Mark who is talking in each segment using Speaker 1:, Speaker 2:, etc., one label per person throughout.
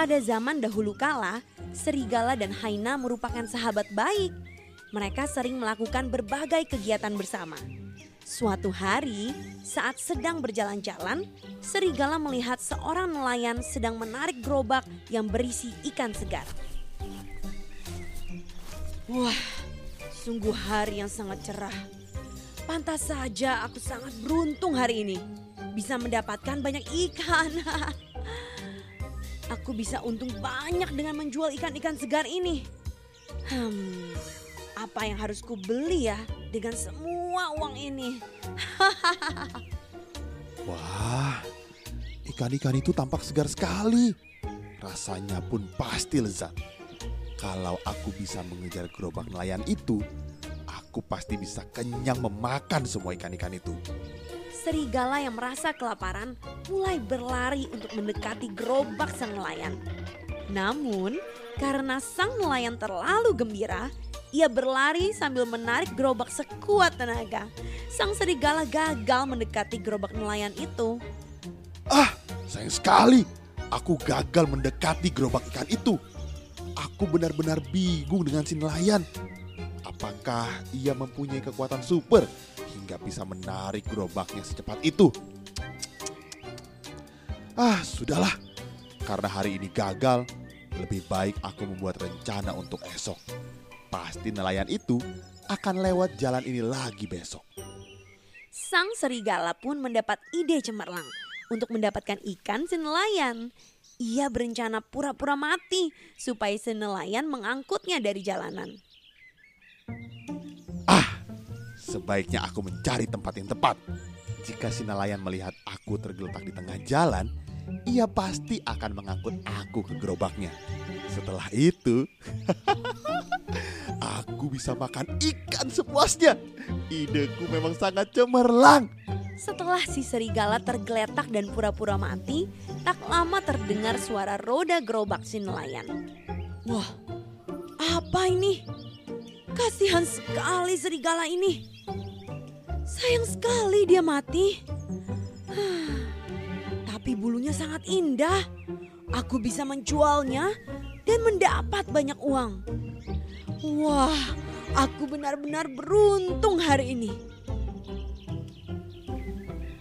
Speaker 1: Pada zaman dahulu kala, serigala dan Haina merupakan sahabat baik. Mereka sering melakukan berbagai kegiatan bersama. Suatu hari, saat sedang berjalan-jalan, serigala melihat seorang nelayan sedang menarik gerobak yang berisi ikan segar. Wah, sungguh hari yang sangat cerah. Pantas saja aku sangat beruntung hari ini. Bisa mendapatkan banyak ikan. aku bisa untung banyak dengan menjual ikan-ikan segar ini. Hmm, apa yang harus ku beli ya dengan semua uang ini?
Speaker 2: Wah, ikan-ikan itu tampak segar sekali. Rasanya pun pasti lezat. Kalau aku bisa mengejar gerobak nelayan itu, aku pasti bisa kenyang memakan semua ikan-ikan itu.
Speaker 1: Serigala yang merasa kelaparan mulai berlari untuk mendekati gerobak sang nelayan. Namun, karena sang nelayan terlalu gembira, ia berlari sambil menarik gerobak sekuat tenaga. Sang serigala gagal mendekati gerobak nelayan itu.
Speaker 2: Ah, sayang sekali. Aku gagal mendekati gerobak ikan itu. Aku benar-benar bingung dengan si nelayan. Apakah ia mempunyai kekuatan super hingga bisa menarik gerobaknya secepat itu? Ah, sudahlah. Karena hari ini gagal, lebih baik aku membuat rencana untuk esok. Pasti nelayan itu akan lewat jalan ini lagi besok.
Speaker 1: Sang serigala pun mendapat ide cemerlang untuk mendapatkan ikan si nelayan. Ia berencana pura-pura mati supaya si nelayan mengangkutnya dari jalanan.
Speaker 2: Sebaiknya aku mencari tempat yang tepat. Jika si nelayan melihat aku tergeletak di tengah jalan, ia pasti akan mengangkut aku ke gerobaknya. Setelah itu, aku bisa makan ikan sepuasnya. Ideku memang sangat cemerlang.
Speaker 1: Setelah si serigala tergeletak dan pura-pura mati, tak lama terdengar suara roda gerobak si nelayan. Wah, apa ini? Kasihan sekali serigala ini. Sayang sekali dia mati. Tapi bulunya sangat indah. Aku bisa menjualnya dan mendapat banyak uang. Wah, aku benar-benar beruntung hari ini.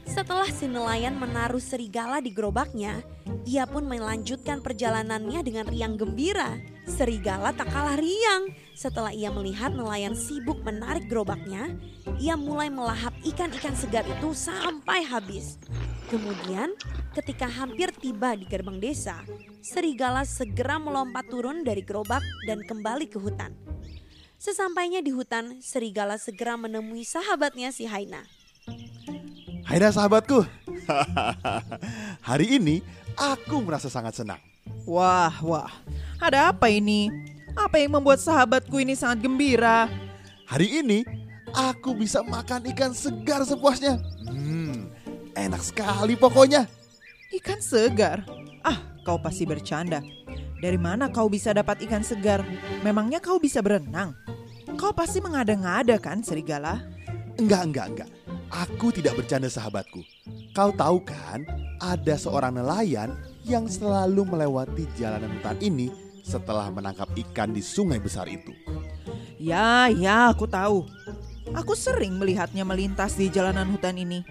Speaker 1: Setelah si nelayan menaruh serigala di gerobaknya, ia pun melanjutkan perjalanannya dengan riang gembira. Serigala tak kalah riang. Setelah ia melihat nelayan sibuk menarik gerobaknya, ia mulai melahap ikan-ikan segar itu sampai habis. Kemudian, ketika hampir tiba di gerbang desa, serigala segera melompat turun dari gerobak dan kembali ke hutan. Sesampainya di hutan, serigala segera menemui sahabatnya si Haina.
Speaker 2: Hai dah sahabatku. Hari ini aku merasa sangat senang.
Speaker 3: Wah, wah. Ada apa ini? Apa yang membuat sahabatku ini sangat gembira?
Speaker 2: Hari ini aku bisa makan ikan segar sepuasnya. Hmm, enak sekali pokoknya.
Speaker 3: Ikan segar? Ah, kau pasti bercanda. Dari mana kau bisa dapat ikan segar? Memangnya kau bisa berenang? Kau pasti mengada-ngada kan, serigala?
Speaker 2: Enggak, enggak, enggak. Aku tidak bercanda sahabatku. Kau tahu kan, ada seorang nelayan yang selalu melewati jalanan hutan ini setelah menangkap ikan di sungai besar itu.
Speaker 3: Ya, ya, aku tahu. Aku sering melihatnya melintas di jalanan hutan ini.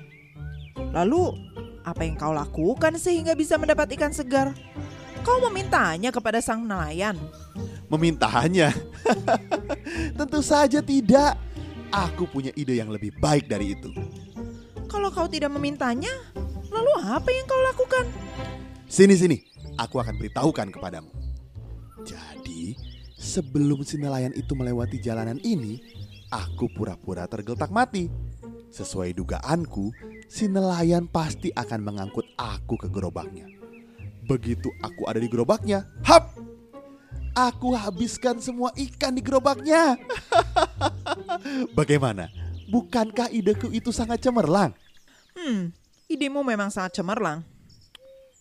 Speaker 3: Lalu, apa yang kau lakukan sehingga bisa mendapat ikan segar? Kau memintanya kepada sang nelayan?
Speaker 2: Memintanya? Tentu saja tidak. Aku punya ide yang lebih baik dari itu.
Speaker 3: Kalau kau tidak memintanya, lalu apa yang kau lakukan?
Speaker 2: Sini sini, aku akan beritahukan kepadamu. Jadi, sebelum si nelayan itu melewati jalanan ini, aku pura-pura tergeletak mati. Sesuai dugaanku, si nelayan pasti akan mengangkut aku ke gerobaknya. Begitu aku ada di gerobaknya, hap! Aku habiskan semua ikan di gerobaknya. Bagaimana? Bukankah ideku itu sangat cemerlang?
Speaker 3: Hmm, idemu memang sangat cemerlang.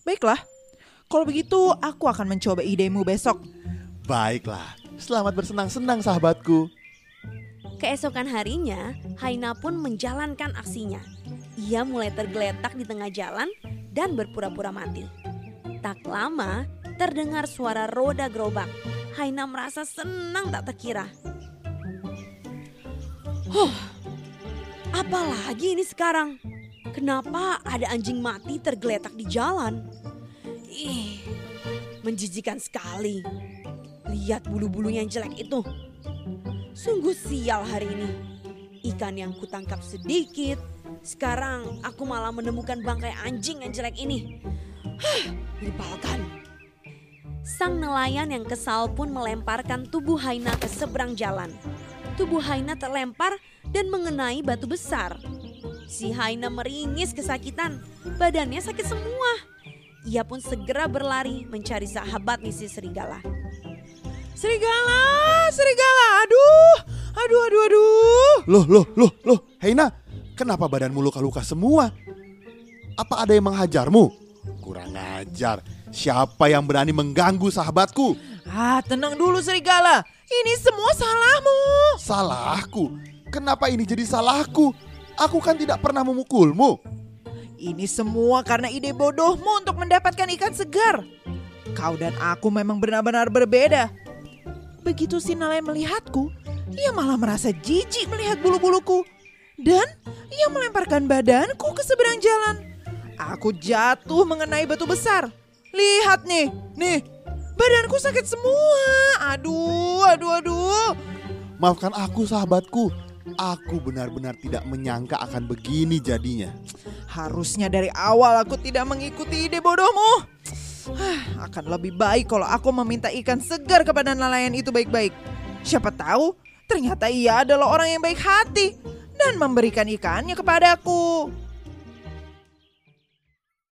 Speaker 3: Baiklah, kalau begitu aku akan mencoba idemu besok.
Speaker 2: Baiklah, selamat bersenang-senang sahabatku.
Speaker 1: Keesokan harinya, Haina pun menjalankan aksinya. Ia mulai tergeletak di tengah jalan dan berpura-pura mati. Tak lama, terdengar suara roda gerobak. Haina merasa senang tak terkira. Huh, apalagi ini sekarang? Kenapa ada anjing mati tergeletak di jalan? Ih, menjijikan sekali. Lihat bulu-bulu yang jelek itu. Sungguh sial hari ini. Ikan yang kutangkap sedikit, sekarang aku malah menemukan bangkai anjing yang jelek ini. Hah, menyebalkan. Sang nelayan yang kesal pun melemparkan tubuh Haina ke seberang jalan. Tubuh Haina terlempar dan mengenai batu besar. Si Haina meringis kesakitan, badannya sakit semua. Ia pun segera berlari mencari sahabatnya si serigala.
Speaker 3: Serigala, serigala, aduh, aduh, aduh, aduh.
Speaker 2: Loh, loh, loh, loh, Heina, kenapa badanmu luka-luka semua? Apa ada yang menghajarmu? Kurang ajar, siapa yang berani mengganggu sahabatku?
Speaker 3: Ah, tenang dulu serigala, ini semua salahmu.
Speaker 2: Salahku? Kenapa ini jadi salahku? Aku kan tidak pernah memukulmu.
Speaker 3: Ini semua karena ide bodohmu untuk mendapatkan ikan segar. Kau dan aku memang benar-benar berbeda. Begitu si nelayan melihatku, ia malah merasa jijik melihat bulu-buluku. Dan ia melemparkan badanku ke seberang jalan. Aku jatuh mengenai batu besar. Lihat nih, nih, badanku sakit semua. Aduh, aduh, aduh.
Speaker 2: Maafkan aku sahabatku, aku benar-benar tidak menyangka akan begini jadinya.
Speaker 3: Harusnya dari awal aku tidak mengikuti ide bodohmu. Akan lebih baik kalau aku meminta ikan segar kepada nelayan itu baik-baik. Siapa tahu ternyata ia adalah orang yang baik hati dan memberikan ikannya kepadaku.